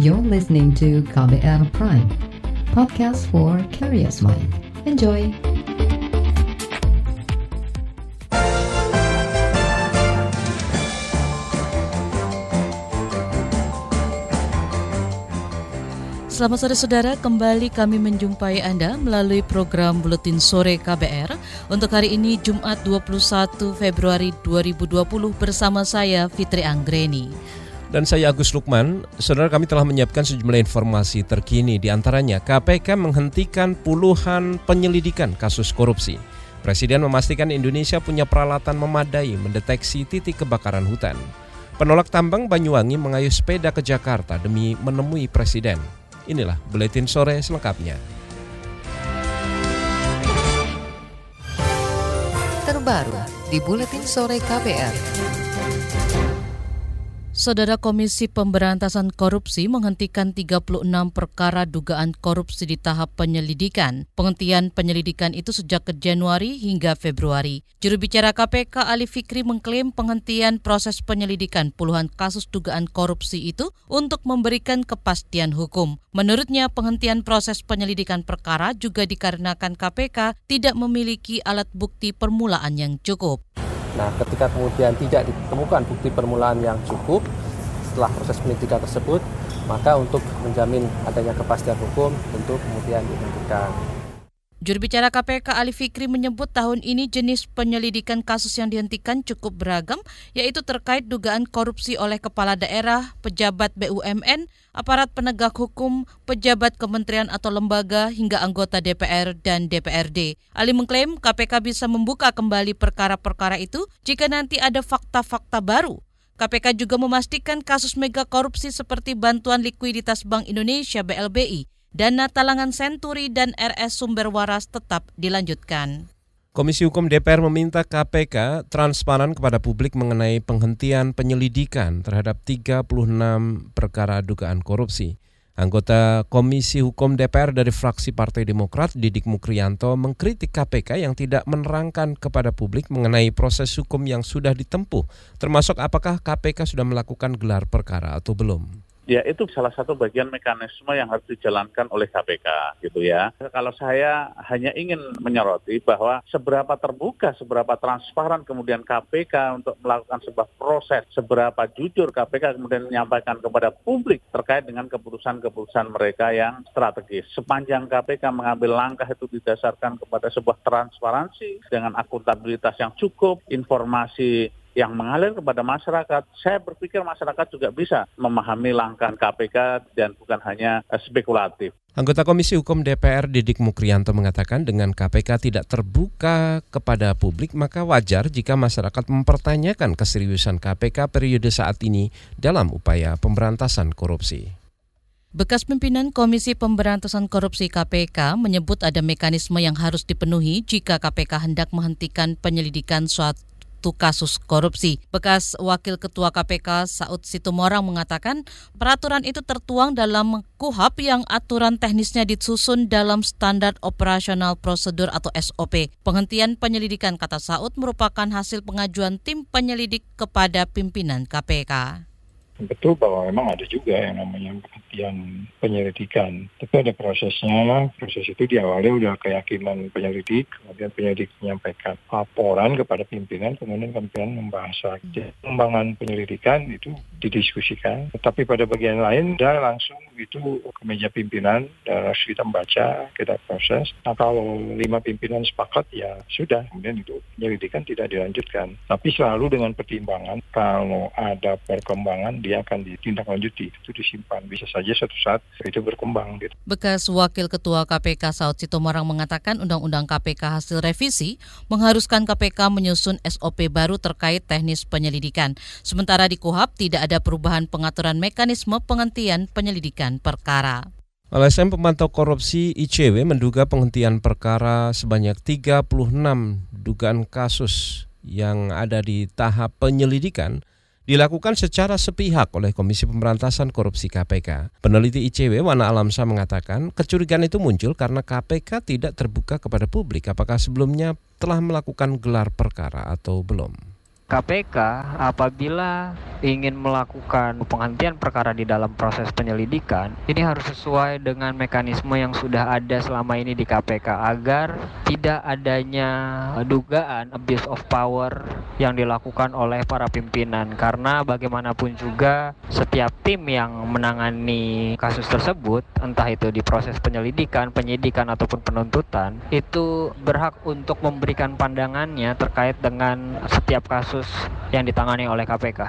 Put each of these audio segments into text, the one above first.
You're listening to KBR Prime, podcast for curious mind. Enjoy! Selamat sore saudara, kembali kami menjumpai Anda melalui program Buletin Sore KBR untuk hari ini Jumat 21 Februari 2020 bersama saya Fitri Anggreni. Dan saya Agus Lukman, saudara kami telah menyiapkan sejumlah informasi terkini di antaranya KPK menghentikan puluhan penyelidikan kasus korupsi. Presiden memastikan Indonesia punya peralatan memadai mendeteksi titik kebakaran hutan. Penolak tambang Banyuwangi mengayuh sepeda ke Jakarta demi menemui Presiden. Inilah Buletin Sore selengkapnya. Terbaru di Buletin Sore KBR. Saudara Komisi Pemberantasan Korupsi menghentikan 36 perkara dugaan korupsi di tahap penyelidikan. Penghentian penyelidikan itu sejak ke Januari hingga Februari. Juru bicara KPK Ali Fikri mengklaim penghentian proses penyelidikan puluhan kasus dugaan korupsi itu untuk memberikan kepastian hukum. Menurutnya penghentian proses penyelidikan perkara juga dikarenakan KPK tidak memiliki alat bukti permulaan yang cukup. Nah, ketika kemudian tidak ditemukan bukti permulaan yang cukup setelah proses penyidikan tersebut, maka untuk menjamin adanya kepastian hukum tentu kemudian dihentikan. Juru bicara KPK Ali Fikri menyebut tahun ini jenis penyelidikan kasus yang dihentikan cukup beragam, yaitu terkait dugaan korupsi oleh kepala daerah, pejabat BUMN, aparat penegak hukum, pejabat kementerian atau lembaga, hingga anggota DPR dan DPRD. Ali mengklaim KPK bisa membuka kembali perkara-perkara itu jika nanti ada fakta-fakta baru. KPK juga memastikan kasus mega korupsi seperti bantuan likuiditas Bank Indonesia BLBI dana talangan Senturi dan RS Sumber Waras tetap dilanjutkan. Komisi Hukum DPR meminta KPK transparan kepada publik mengenai penghentian penyelidikan terhadap 36 perkara dugaan korupsi. Anggota Komisi Hukum DPR dari fraksi Partai Demokrat Didik Mukrianto mengkritik KPK yang tidak menerangkan kepada publik mengenai proses hukum yang sudah ditempuh, termasuk apakah KPK sudah melakukan gelar perkara atau belum. Ya itu salah satu bagian mekanisme yang harus dijalankan oleh KPK gitu ya. Kalau saya hanya ingin menyoroti bahwa seberapa terbuka, seberapa transparan kemudian KPK untuk melakukan sebuah proses, seberapa jujur KPK kemudian menyampaikan kepada publik terkait dengan keputusan-keputusan mereka yang strategis. Sepanjang KPK mengambil langkah itu didasarkan kepada sebuah transparansi dengan akuntabilitas yang cukup, informasi yang mengalir kepada masyarakat, saya berpikir masyarakat juga bisa memahami langkah KPK dan bukan hanya eh, spekulatif. Anggota Komisi Hukum DPR Didik Mukrianto mengatakan dengan KPK tidak terbuka kepada publik maka wajar jika masyarakat mempertanyakan keseriusan KPK periode saat ini dalam upaya pemberantasan korupsi. Bekas pimpinan Komisi Pemberantasan Korupsi KPK menyebut ada mekanisme yang harus dipenuhi jika KPK hendak menghentikan penyelidikan suatu satu kasus korupsi. Bekas Wakil Ketua KPK Saud Situmorang mengatakan peraturan itu tertuang dalam KUHAP yang aturan teknisnya disusun dalam standar operasional prosedur atau SOP. Penghentian penyelidikan kata Saud merupakan hasil pengajuan tim penyelidik kepada pimpinan KPK betul bahwa memang ada juga yang namanya penghentian penyelidikan. Tapi ada prosesnya, proses itu diawali udah keyakinan penyelidik, kemudian penyelidik menyampaikan laporan kepada pimpinan, kemudian pimpinan membahas. Pengembangan penyelidikan itu didiskusikan, tapi pada bagian lain dia langsung itu ke meja pimpinan, harus kita membaca, kita proses. Nah kalau lima pimpinan sepakat ya sudah, kemudian itu penyelidikan tidak dilanjutkan. Tapi selalu dengan pertimbangan kalau ada perkembangan dia akan ditindaklanjuti, itu disimpan. Bisa saja suatu saat itu berkembang. Gitu. Bekas Wakil Ketua KPK Saud Sitomarang mengatakan Undang-Undang KPK hasil revisi mengharuskan KPK menyusun SOP baru terkait teknis penyelidikan. Sementara di KUHAP tidak ada perubahan pengaturan mekanisme penghentian penyelidikan perkara. LSM pemantau korupsi ICW menduga penghentian perkara sebanyak 36 dugaan kasus yang ada di tahap penyelidikan dilakukan secara sepihak oleh Komisi Pemberantasan Korupsi KPK. Peneliti ICW Wana Alamsa mengatakan kecurigaan itu muncul karena KPK tidak terbuka kepada publik apakah sebelumnya telah melakukan gelar perkara atau belum. KPK apabila ingin melakukan penghentian perkara di dalam proses penyelidikan, ini harus sesuai dengan mekanisme yang sudah ada selama ini di KPK agar tidak adanya dugaan abuse of power yang dilakukan oleh para pimpinan. Karena bagaimanapun juga setiap tim yang menangani kasus tersebut entah itu di proses penyelidikan, penyidikan ataupun penuntutan itu berhak untuk memberikan pandangannya terkait dengan setiap kasus yang ditangani oleh KPK.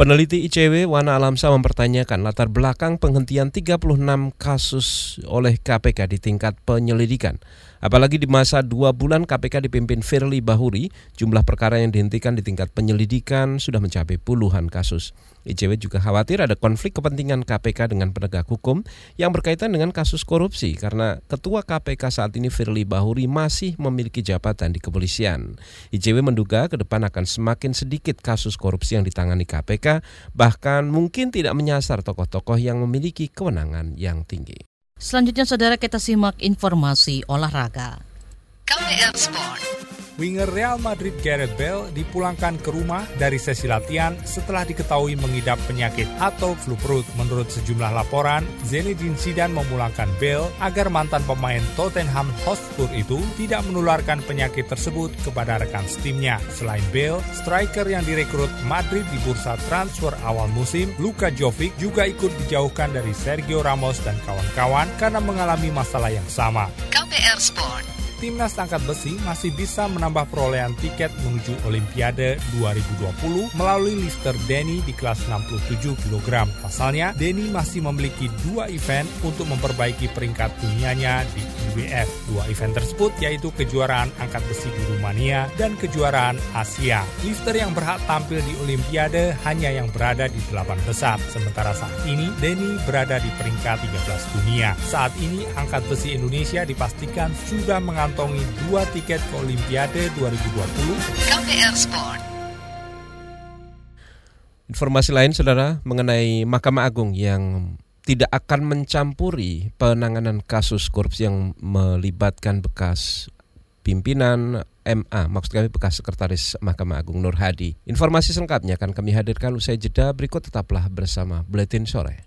Peneliti ICW Wana Alamsa mempertanyakan latar belakang penghentian 36 kasus oleh KPK di tingkat penyelidikan. Apalagi di masa dua bulan KPK dipimpin Firly Bahuri, jumlah perkara yang dihentikan di tingkat penyelidikan sudah mencapai puluhan kasus. ICW juga khawatir ada konflik kepentingan KPK dengan penegak hukum yang berkaitan dengan kasus korupsi karena ketua KPK saat ini Firly Bahuri masih memiliki jabatan di kepolisian. ICW menduga ke depan akan semakin sedikit kasus korupsi yang ditangani KPK bahkan mungkin tidak menyasar tokoh-tokoh yang memiliki kewenangan yang tinggi. Selanjutnya saudara kita simak informasi olahraga. KPR Sport. Winger Real Madrid Gareth Bale dipulangkan ke rumah dari sesi latihan setelah diketahui mengidap penyakit atau flu perut. Menurut sejumlah laporan, Zinedine Zidane memulangkan Bale agar mantan pemain Tottenham Hotspur itu tidak menularkan penyakit tersebut kepada rekan timnya. Selain Bale, striker yang direkrut Madrid di bursa transfer awal musim, Luka Jovic juga ikut dijauhkan dari Sergio Ramos dan kawan-kawan karena mengalami masalah yang sama. KPR Sport timnas angkat besi masih bisa menambah perolehan tiket menuju Olimpiade 2020 melalui lister Denny di kelas 67 kg. Pasalnya, Denny masih memiliki dua event untuk memperbaiki peringkat dunianya di IWF. Dua event tersebut yaitu kejuaraan angkat besi di Rumania dan kejuaraan Asia. Lister yang berhak tampil di Olimpiade hanya yang berada di delapan besar. Sementara saat ini, Denny berada di peringkat 13 dunia. Saat ini, angkat besi Indonesia dipastikan sudah mengalami mengantongi dua tiket ke Olimpiade 2020. KPR Sport. Informasi lain, saudara, mengenai Mahkamah Agung yang tidak akan mencampuri penanganan kasus korupsi yang melibatkan bekas pimpinan MA, maksud kami bekas sekretaris Mahkamah Agung Nur Hadi. Informasi selengkapnya akan kami hadirkan usai jeda berikut tetaplah bersama Buletin Sore.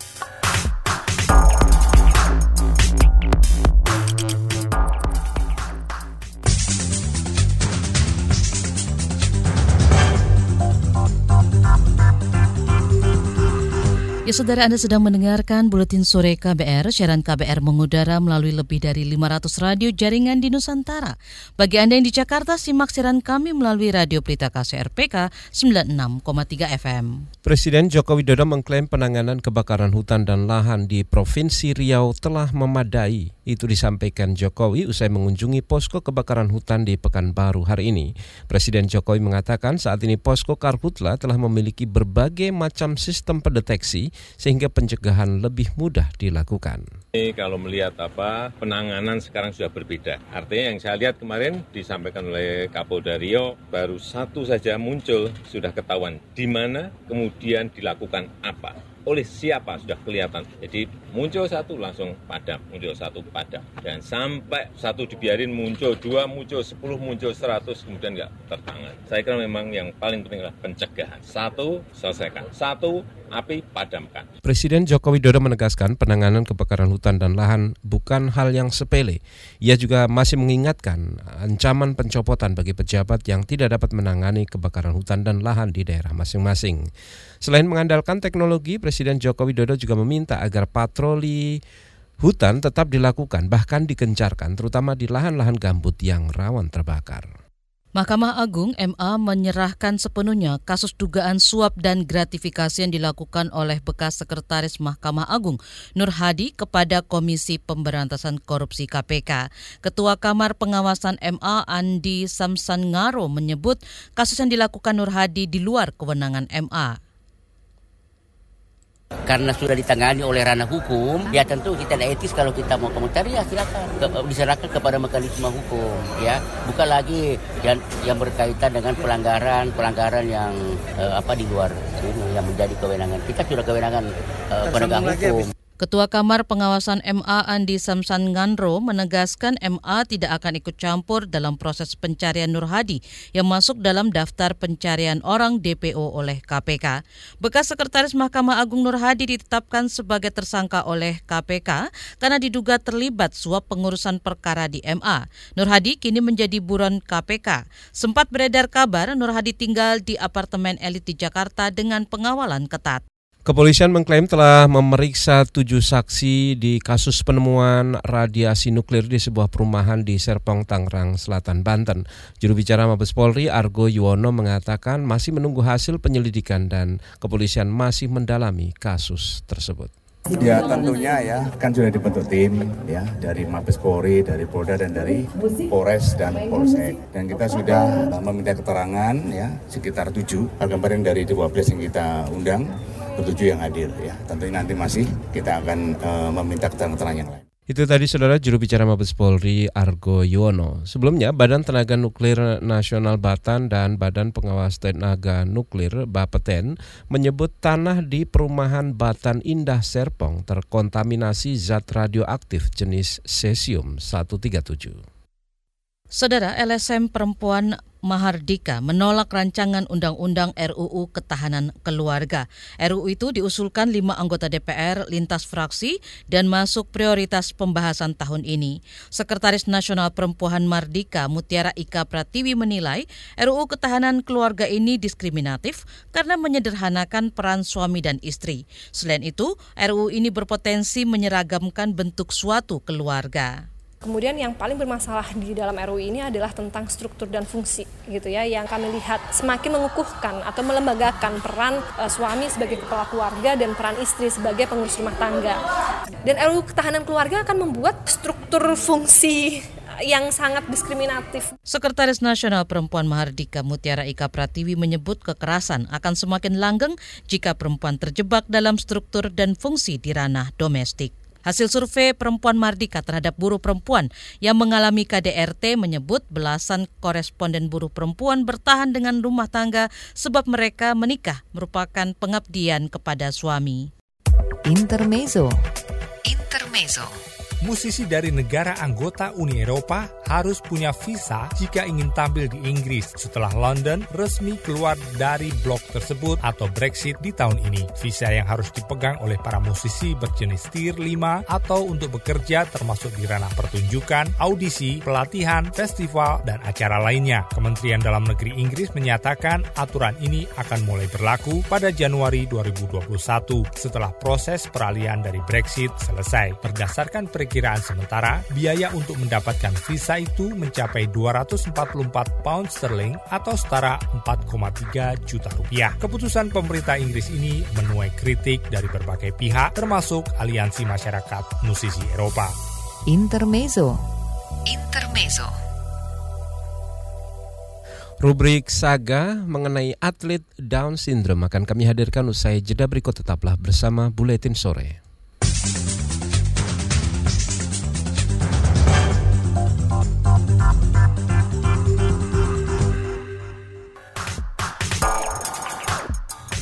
Ya saudara Anda sedang mendengarkan Buletin Sore KBR, siaran KBR mengudara melalui lebih dari 500 radio jaringan di Nusantara. Bagi Anda yang di Jakarta, simak siaran kami melalui Radio Pelita KCRPK 96,3 FM. Presiden Joko Widodo mengklaim penanganan kebakaran hutan dan lahan di Provinsi Riau telah memadai. Itu disampaikan Jokowi usai mengunjungi posko kebakaran hutan di Pekanbaru hari ini. Presiden Jokowi mengatakan saat ini posko Karhutla telah memiliki berbagai macam sistem pendeteksi sehingga pencegahan lebih mudah dilakukan. Ini kalau melihat apa penanganan sekarang sudah berbeda. Artinya yang saya lihat kemarin disampaikan oleh Kapolda Rio baru satu saja muncul sudah ketahuan di mana kemudian dilakukan apa oleh siapa sudah kelihatan. Jadi muncul satu langsung padam, muncul satu padam. Dan sampai satu dibiarin muncul, dua muncul, sepuluh muncul, seratus, kemudian nggak tertangan. Saya kira memang yang paling penting adalah pencegahan. Satu, selesaikan. Satu, api padamkan. Presiden Joko Widodo menegaskan penanganan kebakaran hutan dan lahan bukan hal yang sepele. Ia juga masih mengingatkan ancaman pencopotan bagi pejabat yang tidak dapat menangani kebakaran hutan dan lahan di daerah masing-masing. Selain mengandalkan teknologi, Presiden Joko Widodo juga meminta agar patroli hutan tetap dilakukan bahkan dikencarkan terutama di lahan-lahan gambut yang rawan terbakar. Mahkamah Agung MA menyerahkan sepenuhnya kasus dugaan suap dan gratifikasi yang dilakukan oleh bekas sekretaris Mahkamah Agung Nur Hadi kepada Komisi Pemberantasan Korupsi KPK. Ketua Kamar Pengawasan MA Andi Samsan Ngaro menyebut kasus yang dilakukan Nur Hadi di luar kewenangan MA karena sudah ditangani oleh ranah hukum, ya tentu kita tidak etis kalau kita mau komentar ya silakan. Ke, diserahkan kepada mekanisme hukum, ya. Bukan lagi yang yang berkaitan dengan pelanggaran pelanggaran yang uh, apa di luar ini yang menjadi kewenangan. Kita sudah kewenangan uh, penegak hukum. Ketua Kamar Pengawasan MA Andi Samsan Ngandro menegaskan MA tidak akan ikut campur dalam proses pencarian Nur Hadi yang masuk dalam daftar pencarian orang DPO oleh KPK. Bekas Sekretaris Mahkamah Agung Nur Hadi ditetapkan sebagai tersangka oleh KPK karena diduga terlibat suap pengurusan perkara di MA. Nur Hadi kini menjadi buron KPK. Sempat beredar kabar Nur Hadi tinggal di apartemen elit di Jakarta dengan pengawalan ketat. Kepolisian mengklaim telah memeriksa tujuh saksi di kasus penemuan radiasi nuklir di sebuah perumahan di Serpong, Tangerang Selatan, Banten. Juru bicara Mabes Polri Argo Yuwono mengatakan masih menunggu hasil penyelidikan dan kepolisian masih mendalami kasus tersebut. Ya tentunya ya kan sudah dibentuk tim ya dari Mabes Polri, dari Polda dan dari Polres dan Polsek dan kita sudah meminta keterangan ya sekitar tujuh gambaran dari 12 yang kita undang ketujuh yang hadir ya. Tentunya nanti masih kita akan uh, meminta keterangan yang lain. Itu tadi saudara juru bicara Mabes Polri Argo Yuwono. Sebelumnya Badan Tenaga Nuklir Nasional Batan dan Badan Pengawas Tenaga Nuklir Bapeten menyebut tanah di perumahan Batan Indah Serpong terkontaminasi zat radioaktif jenis cesium 137. Saudara LSM perempuan Mahardika menolak rancangan Undang-Undang RUU Ketahanan Keluarga. RUU itu diusulkan lima anggota DPR lintas fraksi dan masuk prioritas pembahasan tahun ini. Sekretaris Nasional Perempuan Mardika Mutiara Ika Pratiwi menilai RUU Ketahanan Keluarga ini diskriminatif karena menyederhanakan peran suami dan istri. Selain itu, RUU ini berpotensi menyeragamkan bentuk suatu keluarga. Kemudian yang paling bermasalah di dalam RUU ini adalah tentang struktur dan fungsi gitu ya yang kami lihat semakin mengukuhkan atau melembagakan peran uh, suami sebagai kepala keluarga dan peran istri sebagai pengurus rumah tangga. Dan RUU ketahanan keluarga akan membuat struktur fungsi yang sangat diskriminatif. Sekretaris Nasional Perempuan Mahardika Mutiara Ika Pratiwi menyebut kekerasan akan semakin langgeng jika perempuan terjebak dalam struktur dan fungsi di ranah domestik. Hasil survei perempuan Mardika terhadap buruh perempuan yang mengalami KDRT menyebut belasan koresponden buruh perempuan bertahan dengan rumah tangga sebab mereka menikah merupakan pengabdian kepada suami. Intermezzo. Intermezzo musisi dari negara anggota Uni Eropa harus punya visa jika ingin tampil di Inggris setelah London resmi keluar dari blok tersebut atau Brexit di tahun ini. Visa yang harus dipegang oleh para musisi berjenis Tier 5 atau untuk bekerja termasuk di ranah pertunjukan, audisi, pelatihan, festival, dan acara lainnya. Kementerian Dalam Negeri Inggris menyatakan aturan ini akan mulai berlaku pada Januari 2021 setelah proses peralihan dari Brexit selesai. Berdasarkan perkiraan sementara, biaya untuk mendapatkan visa itu mencapai 244 pound sterling atau setara 4,3 juta rupiah. Keputusan pemerintah Inggris ini menuai kritik dari berbagai pihak, termasuk Aliansi Masyarakat Musisi Eropa. Intermezzo. Intermezzo. Rubrik Saga mengenai atlet Down Syndrome akan kami hadirkan usai jeda berikut tetaplah bersama Buletin Sore.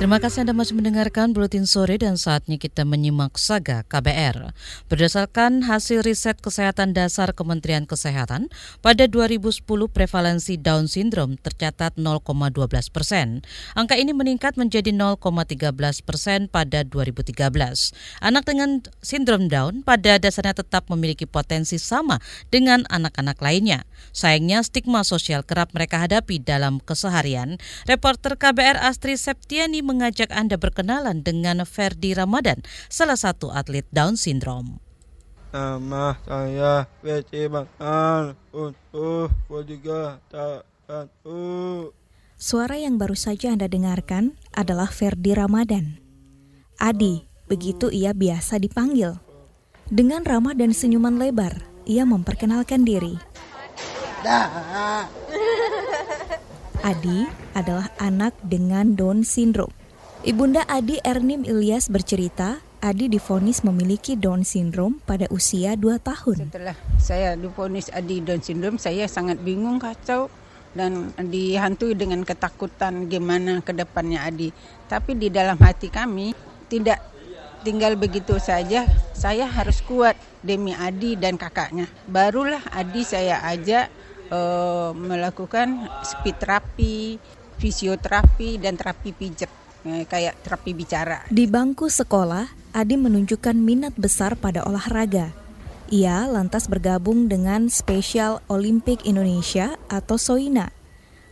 Terima kasih Anda masih mendengarkan Buletin Sore dan saatnya kita menyimak Saga KBR. Berdasarkan hasil riset kesehatan dasar Kementerian Kesehatan, pada 2010 prevalensi Down Syndrome tercatat 0,12 persen. Angka ini meningkat menjadi 0,13 persen pada 2013. Anak dengan sindrom Down pada dasarnya tetap memiliki potensi sama dengan anak-anak lainnya. Sayangnya stigma sosial kerap mereka hadapi dalam keseharian. Reporter KBR Astri Septiani mengajak Anda berkenalan dengan Ferdi Ramadan, salah satu atlet Down Syndrome. Nama saya Beci Bakal untuk juga satu. Suara yang baru saja Anda dengarkan adalah Ferdi Ramadan. Adi, begitu ia biasa dipanggil. Dengan ramah dan senyuman lebar, ia memperkenalkan diri. Adi adalah anak dengan Down syndrome Ibunda Adi Ernim Ilyas bercerita, Adi difonis memiliki Down syndrome pada usia 2 tahun. Setelah saya difonis Adi Down syndrome, saya sangat bingung, kacau, dan dihantui dengan ketakutan gimana ke depannya Adi. Tapi di dalam hati kami tidak tinggal begitu saja, saya harus kuat demi Adi dan kakaknya. Barulah Adi saya ajak uh, melakukan speed terapi, fisioterapi, dan terapi pijat kayak terapi bicara. Di bangku sekolah, Adi menunjukkan minat besar pada olahraga. Ia lantas bergabung dengan Special Olympic Indonesia atau SOINA,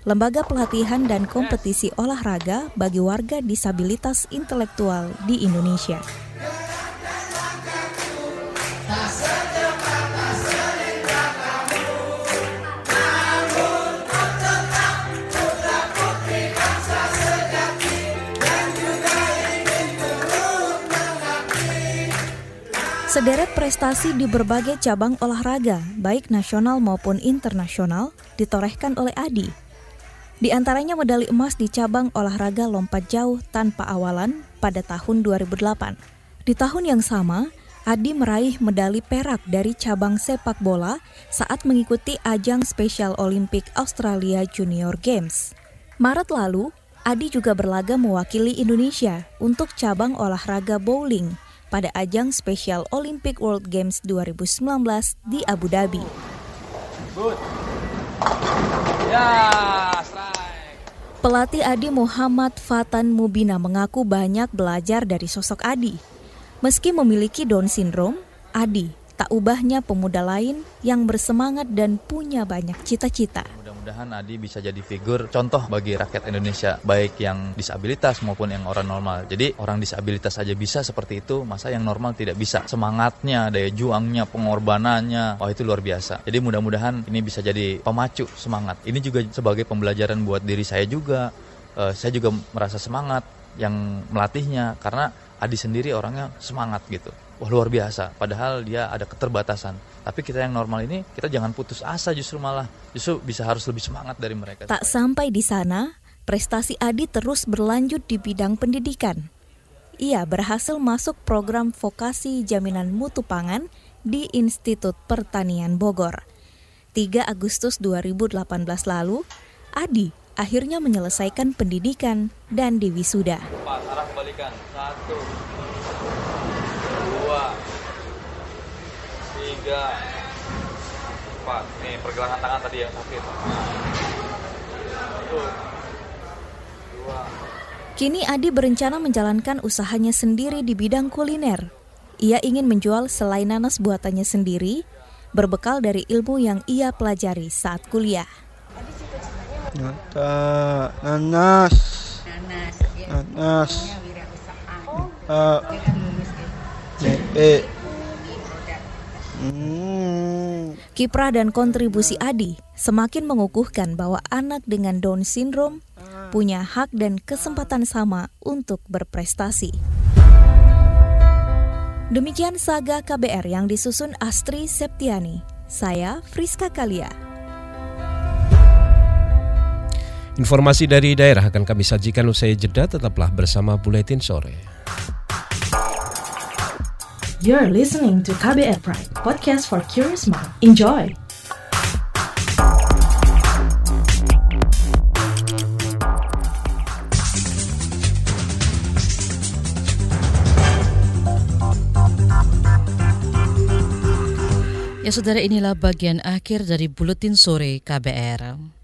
lembaga pelatihan dan kompetisi olahraga bagi warga disabilitas intelektual di Indonesia. Sederet prestasi di berbagai cabang olahraga, baik nasional maupun internasional, ditorehkan oleh Adi. Di antaranya medali emas di cabang olahraga lompat jauh tanpa awalan pada tahun 2008. Di tahun yang sama, Adi meraih medali perak dari cabang sepak bola saat mengikuti ajang Special Olympic Australia Junior Games. Maret lalu, Adi juga berlaga mewakili Indonesia untuk cabang olahraga bowling pada ajang Special Olympic World Games 2019 di Abu Dhabi. Ya, Pelatih Adi Muhammad Fatan Mubina mengaku banyak belajar dari sosok Adi. Meski memiliki Down syndrome, Adi tak ubahnya pemuda lain yang bersemangat dan punya banyak cita-cita mudah-mudahan Adi bisa jadi figur contoh bagi rakyat Indonesia baik yang disabilitas maupun yang orang normal. Jadi orang disabilitas saja bisa seperti itu, masa yang normal tidak bisa. Semangatnya, daya juangnya, pengorbanannya, wah itu luar biasa. Jadi mudah-mudahan ini bisa jadi pemacu semangat. Ini juga sebagai pembelajaran buat diri saya juga. Uh, saya juga merasa semangat yang melatihnya karena Adi sendiri orangnya semangat gitu wah luar biasa. Padahal dia ada keterbatasan. Tapi kita yang normal ini, kita jangan putus asa justru malah. Justru bisa harus lebih semangat dari mereka. Tak sampai di sana, prestasi Adi terus berlanjut di bidang pendidikan. Ia berhasil masuk program vokasi jaminan mutu pangan di Institut Pertanian Bogor. 3 Agustus 2018 lalu, Adi akhirnya menyelesaikan pendidikan dan diwisuda. Empat, arah kebalikan. Satu, tiga empat. Nih pergelangan tangan tadi yang sakit. Satu dua. Kini Adi berencana menjalankan usahanya sendiri di bidang kuliner. Ia ingin menjual selai nanas buatannya sendiri, berbekal dari ilmu yang ia pelajari saat kuliah. Nata, nanas, nanas, nanas, uh, Hmm. Kiprah dan kontribusi Adi semakin mengukuhkan bahwa anak dengan Down syndrome punya hak dan kesempatan sama untuk berprestasi. Demikian saga KBR yang disusun Astri Septiani. Saya Friska Kalia. Informasi dari daerah akan kami sajikan usai jeda, tetaplah bersama Buletin Sore. You're listening to KBR Pride, podcast for curious mind. Enjoy! Ya saudara inilah bagian akhir dari Buletin Sore KBR.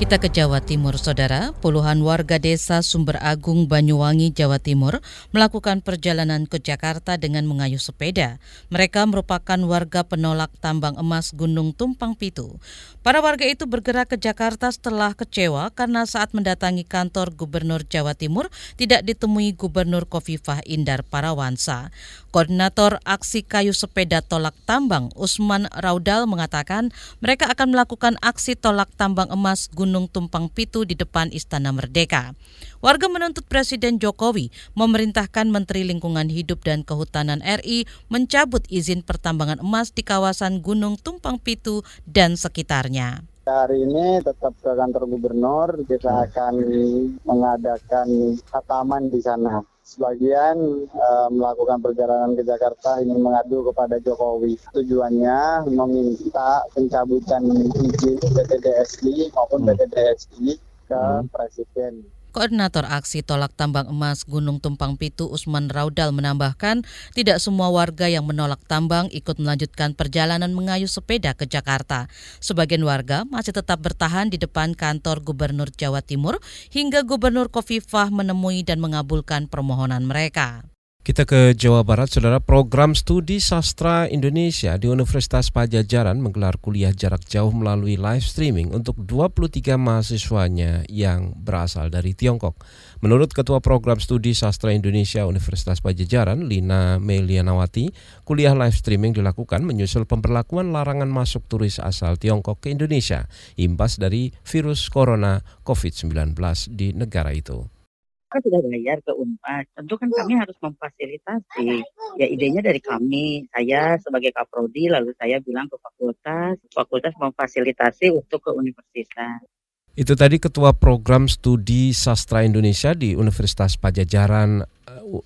Kita ke Jawa Timur, Saudara. Puluhan warga desa Sumber Agung, Banyuwangi, Jawa Timur melakukan perjalanan ke Jakarta dengan mengayuh sepeda. Mereka merupakan warga penolak tambang emas Gunung Tumpang Pitu. Para warga itu bergerak ke Jakarta setelah kecewa karena saat mendatangi kantor Gubernur Jawa Timur tidak ditemui Gubernur Kofifah Indar Parawansa. Koordinator Aksi Kayu Sepeda Tolak Tambang, Usman Raudal mengatakan mereka akan melakukan aksi tolak tambang emas Gunung Tumpang Pitu di depan Istana Merdeka. Warga menuntut Presiden Jokowi memerintahkan Menteri Lingkungan Hidup dan Kehutanan RI mencabut izin pertambangan emas di kawasan Gunung Tumpang Pitu dan sekitarnya. Hari ini tetap ke kantor gubernur, kita akan mengadakan khataman di sana. Sebagian uh, melakukan perjalanan ke Jakarta ingin mengadu kepada Jokowi. Tujuannya meminta pencabutan izin PTDSI maupun PTDSI ke Presiden. Koordinator Aksi Tolak Tambang Emas Gunung Tumpang Pitu Usman Raudal menambahkan, tidak semua warga yang menolak tambang ikut melanjutkan perjalanan mengayuh sepeda ke Jakarta. Sebagian warga masih tetap bertahan di depan kantor Gubernur Jawa Timur hingga Gubernur Kofifah menemui dan mengabulkan permohonan mereka. Kita ke Jawa Barat, saudara. Program Studi Sastra Indonesia di Universitas Pajajaran menggelar kuliah jarak jauh melalui live streaming untuk 23 mahasiswanya yang berasal dari Tiongkok. Menurut Ketua Program Studi Sastra Indonesia Universitas Pajajaran, Lina Melianawati, kuliah live streaming dilakukan menyusul pemberlakuan larangan masuk turis asal Tiongkok ke Indonesia, imbas dari virus corona COVID-19 di negara itu kan sudah bayar ke Unpad. Tentu kan kami harus memfasilitasi. Ya idenya dari kami, saya sebagai kaprodi lalu saya bilang ke fakultas, fakultas memfasilitasi untuk ke universitas. Itu tadi Ketua Program Studi Sastra Indonesia di Universitas Pajajaran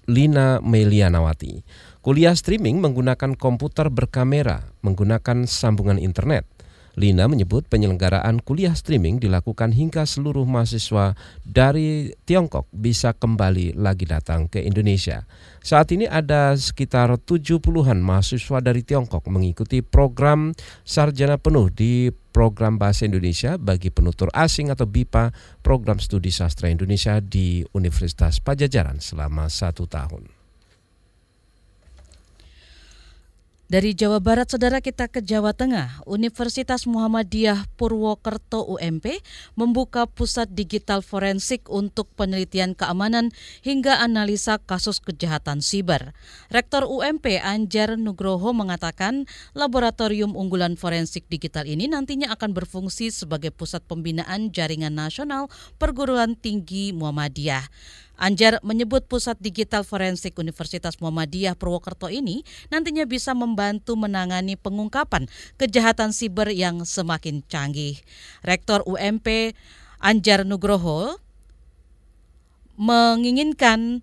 Lina Melianawati. Kuliah streaming menggunakan komputer berkamera, menggunakan sambungan internet. Lina menyebut penyelenggaraan kuliah streaming dilakukan hingga seluruh mahasiswa dari Tiongkok bisa kembali lagi datang ke Indonesia. Saat ini ada sekitar 70-an mahasiswa dari Tiongkok mengikuti program sarjana penuh di program Bahasa Indonesia bagi penutur asing atau BIPA program studi sastra Indonesia di Universitas Pajajaran selama satu tahun. Dari Jawa Barat, saudara kita ke Jawa Tengah. Universitas Muhammadiyah Purwokerto UMP membuka pusat digital forensik untuk penelitian keamanan hingga analisa kasus kejahatan siber. Rektor UMP Anjar Nugroho mengatakan laboratorium unggulan forensik digital ini nantinya akan berfungsi sebagai pusat pembinaan jaringan nasional perguruan tinggi Muhammadiyah. Anjar menyebut pusat digital forensik Universitas Muhammadiyah Purwokerto ini nantinya bisa membantu menangani pengungkapan kejahatan siber yang semakin canggih. Rektor UMP Anjar Nugroho menginginkan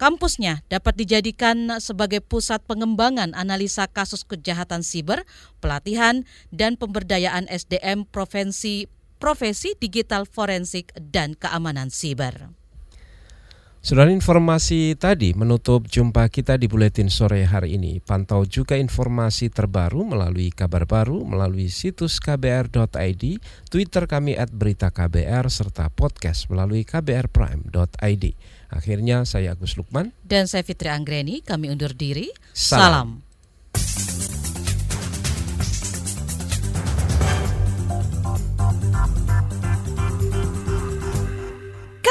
kampusnya dapat dijadikan sebagai pusat pengembangan analisa kasus kejahatan siber, pelatihan, dan pemberdayaan SDM provinsi profesi digital forensik dan keamanan siber. Saudara informasi tadi menutup jumpa kita di Buletin Sore hari ini. Pantau juga informasi terbaru melalui kabar baru, melalui situs kbr.id, Twitter kami at berita KBR, serta podcast melalui kbrprime.id. Akhirnya saya Agus Lukman. Dan saya Fitri Anggreni, kami undur diri. Salam. Salam.